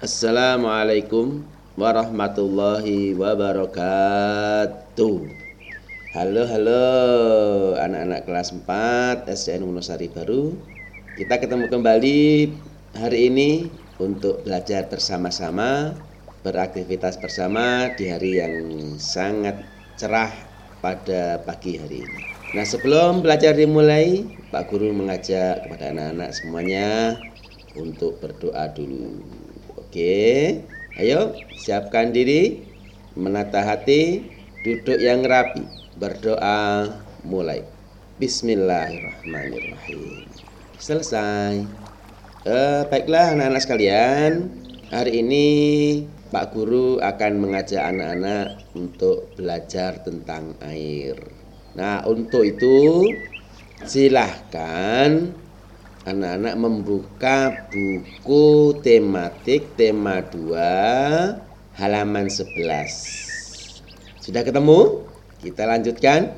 Assalamualaikum warahmatullahi wabarakatuh. Halo halo anak-anak kelas 4 SDN Wonosari Baru. Kita ketemu kembali hari ini untuk belajar bersama-sama, beraktivitas bersama di hari yang sangat cerah pada pagi hari ini. Nah, sebelum belajar dimulai, Pak Guru mengajak kepada anak-anak semuanya untuk berdoa dulu. Oke, ayo siapkan diri, menata hati, duduk yang rapi, berdoa mulai. Bismillahirrahmanirrahim. Selesai. Eh, baiklah anak-anak sekalian, hari ini Pak Guru akan mengajak anak-anak untuk belajar tentang air. Nah, untuk itu silahkan anak-anak membuka buku tematik tema 2 halaman 11. Sudah ketemu? Kita lanjutkan.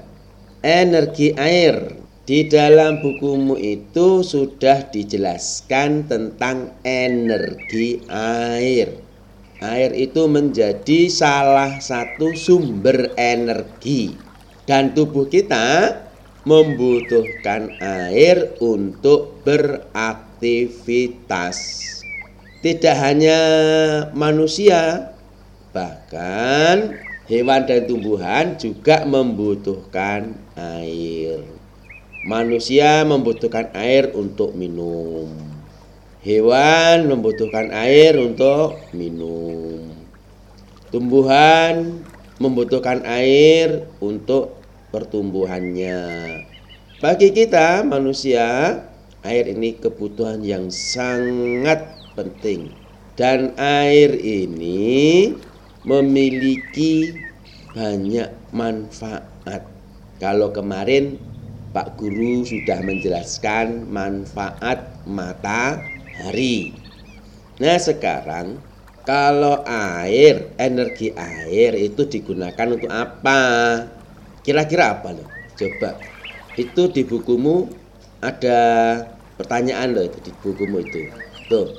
Energi air. Di dalam bukumu itu sudah dijelaskan tentang energi air. Air itu menjadi salah satu sumber energi dan tubuh kita membutuhkan air untuk beraktivitas. Tidak hanya manusia, bahkan hewan dan tumbuhan juga membutuhkan air. Manusia membutuhkan air untuk minum. Hewan membutuhkan air untuk minum. Tumbuhan membutuhkan air untuk pertumbuhannya. Bagi kita manusia, air ini kebutuhan yang sangat penting. Dan air ini memiliki banyak manfaat. Kalau kemarin Pak Guru sudah menjelaskan manfaat matahari. Nah, sekarang kalau air, energi air itu digunakan untuk apa? Kira-kira apa loh? Coba. Itu di bukumu ada pertanyaan loh itu di bukumu itu. Tuh.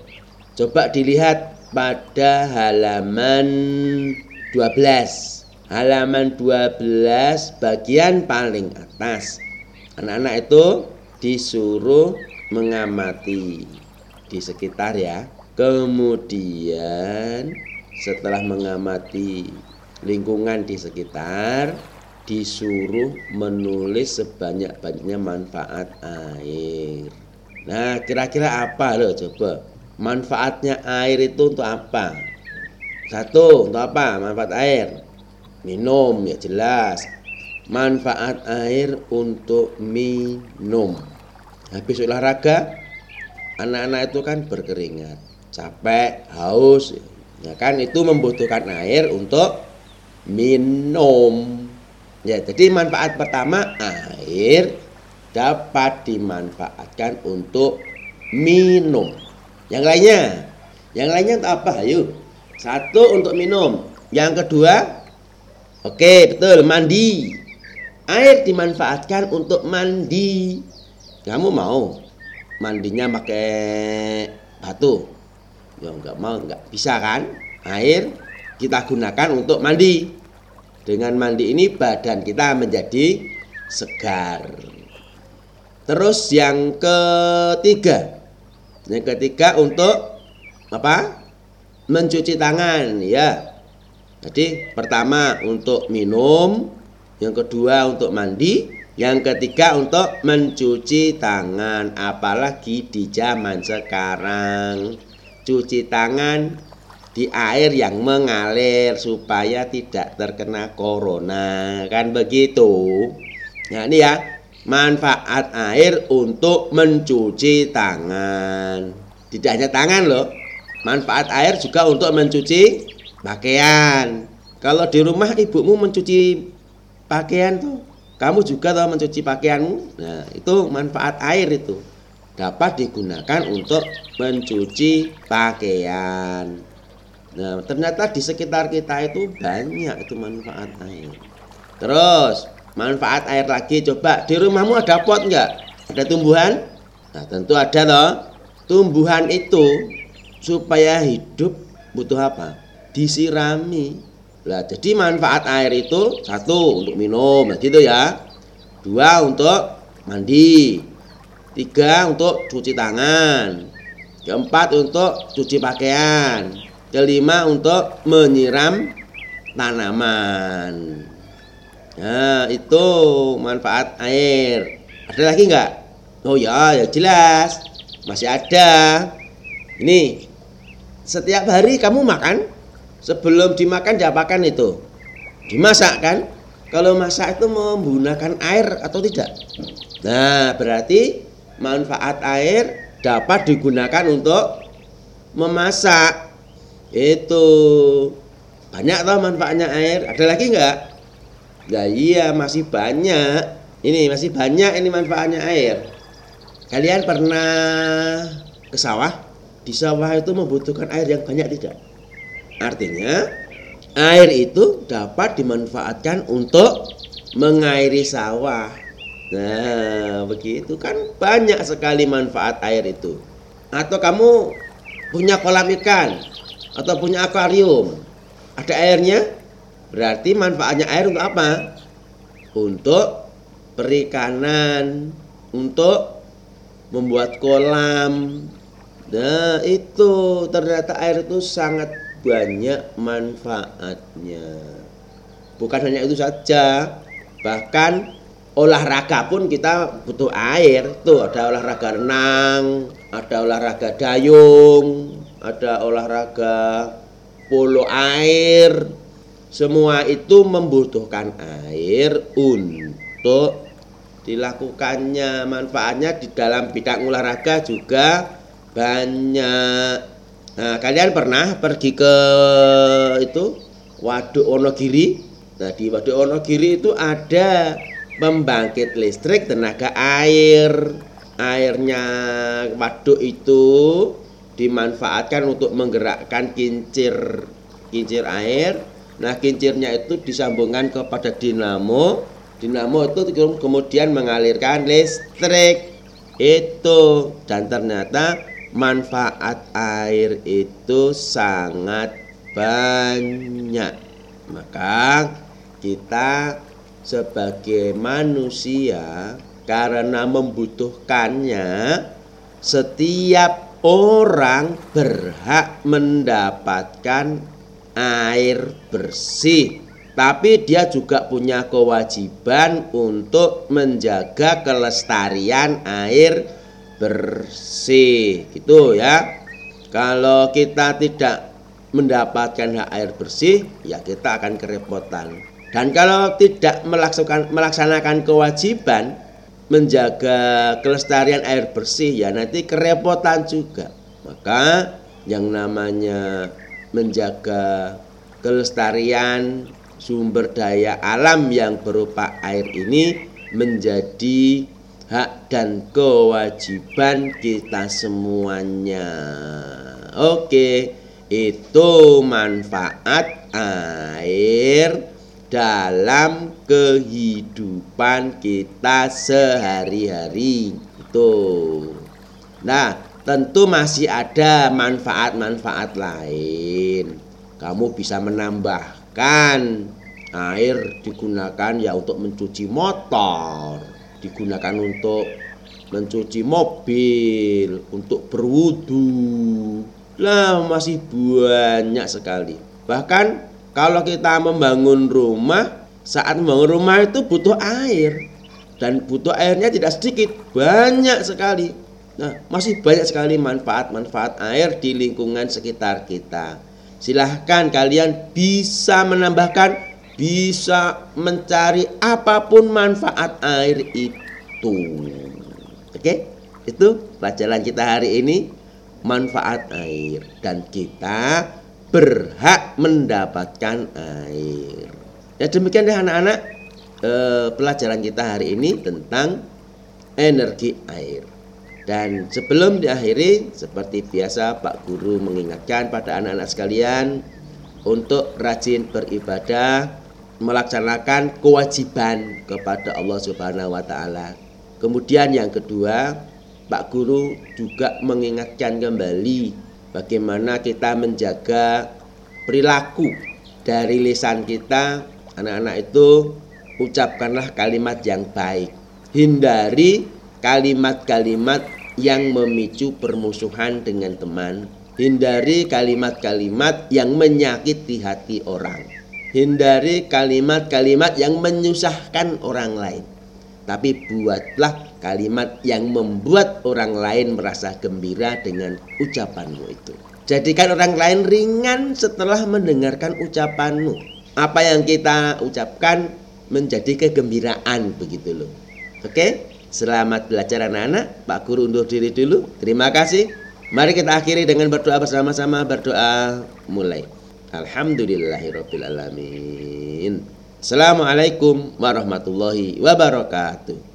Coba dilihat pada halaman 12. Halaman 12 bagian paling atas. Anak-anak itu disuruh mengamati di sekitar ya. Kemudian setelah mengamati lingkungan di sekitar, disuruh menulis sebanyak-banyaknya manfaat air. Nah, kira-kira apa loh coba? Manfaatnya air itu untuk apa? Satu, untuk apa manfaat air? Minum ya jelas. Manfaat air untuk minum. Habis olahraga, anak-anak itu kan berkeringat, capek, haus, ya kan itu membutuhkan air untuk minum. Ya, jadi manfaat pertama air dapat dimanfaatkan untuk minum. Yang lainnya, yang lainnya untuk apa? Ayo. Satu untuk minum. Yang kedua, oke betul mandi. Air dimanfaatkan untuk mandi. Kamu mau mandinya pakai batu? Ya enggak mau, enggak bisa kan? Air kita gunakan untuk mandi. Dengan mandi ini badan kita menjadi segar. Terus yang ketiga. Yang ketiga untuk apa? Mencuci tangan ya. Jadi pertama untuk minum, yang kedua untuk mandi, yang ketiga untuk mencuci tangan, apalagi di zaman sekarang. Cuci tangan di air yang mengalir supaya tidak terkena corona. Kan begitu? Nah ini ya manfaat air untuk mencuci tangan. Tidak hanya tangan loh manfaat air juga untuk mencuci pakaian. Kalau di rumah ibumu mencuci pakaian tuh kamu juga tahu mencuci pakaianmu? Nah itu manfaat air itu. Dapat digunakan untuk mencuci pakaian Nah, ternyata di sekitar kita itu banyak itu manfaat air. Terus, manfaat air lagi coba di rumahmu ada pot enggak? Ada tumbuhan? Nah, tentu ada loh. Tumbuhan itu supaya hidup butuh apa? Disirami. Lah, jadi manfaat air itu satu untuk minum, nah gitu ya. Dua untuk mandi. Tiga untuk cuci tangan. Keempat untuk cuci pakaian. Kelima untuk menyiram tanaman. Nah, itu manfaat air. Ada lagi nggak? Oh ya, ya jelas. Masih ada. Ini setiap hari kamu makan, sebelum dimakan diapakan itu? Dimasak kan? Kalau masak itu menggunakan air atau tidak? Nah, berarti manfaat air dapat digunakan untuk memasak. Itu banyak toh manfaatnya air. Ada lagi nggak? Nah iya masih banyak. Ini masih banyak ini manfaatnya air. Kalian pernah ke sawah? Di sawah itu membutuhkan air yang banyak tidak? Artinya air itu dapat dimanfaatkan untuk mengairi sawah. Nah, begitu kan banyak sekali manfaat air itu. Atau kamu punya kolam ikan atau punya akuarium. Ada airnya? Berarti manfaatnya air untuk apa? Untuk perikanan, untuk membuat kolam. Nah, itu ternyata air itu sangat banyak manfaatnya. Bukan hanya itu saja, bahkan olahraga pun kita butuh air. Tuh ada olahraga renang, ada olahraga dayung, ada olahraga polo air, semua itu membutuhkan air untuk dilakukannya. Manfaatnya di dalam bidang olahraga juga banyak. Nah, kalian pernah pergi ke itu Waduk Wonogiri? Nah, di Waduk Wonogiri itu ada pembangkit listrik tenaga air. Airnya waduk itu dimanfaatkan untuk menggerakkan kincir kincir air Nah, kincirnya itu disambungkan kepada dinamo. Dinamo itu kemudian mengalirkan listrik. Itu dan ternyata manfaat air itu sangat banyak. Maka kita sebagai manusia karena membutuhkannya setiap orang berhak mendapatkan air bersih tapi dia juga punya kewajiban untuk menjaga kelestarian air bersih gitu ya. Kalau kita tidak mendapatkan hak air bersih ya kita akan kerepotan. Dan kalau tidak melaksanakan melaksanakan kewajiban menjaga kelestarian air bersih ya nanti kerepotan juga maka yang namanya menjaga kelestarian sumber daya alam yang berupa air ini menjadi hak dan kewajiban kita semuanya. Oke, itu manfaat air dalam kehidupan kita sehari-hari. Itu. Nah, tentu masih ada manfaat-manfaat lain. Kamu bisa menambahkan air digunakan ya untuk mencuci motor, digunakan untuk mencuci mobil, untuk berwudu. Lah masih banyak sekali. Bahkan kalau kita membangun rumah, saat membangun rumah itu butuh air dan butuh airnya tidak sedikit, banyak sekali Nah, masih banyak sekali manfaat-manfaat air di lingkungan sekitar kita. Silahkan kalian bisa menambahkan, bisa mencari apa pun manfaat air itu. Oke, itu pelajaran kita hari ini manfaat air dan kita berhak mendapatkan air. Ya demikian deh anak-anak eh, pelajaran kita hari ini tentang energi air. Dan sebelum diakhiri, seperti biasa Pak Guru mengingatkan pada anak-anak sekalian untuk rajin beribadah, melaksanakan kewajiban kepada Allah Subhanahu wa taala. Kemudian yang kedua, Pak Guru juga mengingatkan kembali bagaimana kita menjaga perilaku dari lisan kita anak-anak itu ucapkanlah kalimat yang baik. Hindari kalimat-kalimat yang memicu permusuhan dengan teman. Hindari kalimat-kalimat yang menyakiti hati orang. Hindari kalimat-kalimat yang menyusahkan orang lain. Tapi buatlah kalimat yang membuat orang lain merasa gembira dengan ucapanmu itu. Jadikan orang lain ringan setelah mendengarkan ucapanmu. Apa yang kita ucapkan menjadi kegembiraan begitu loh. Oke? Selamat belajar anak-anak. Pak Guru undur diri dulu. Terima kasih. Mari kita akhiri dengan berdoa bersama-sama. Berdoa mulai. Alhamdulillahirrabbilalamin. Assalamualaikum warahmatullahi wabarakatuh.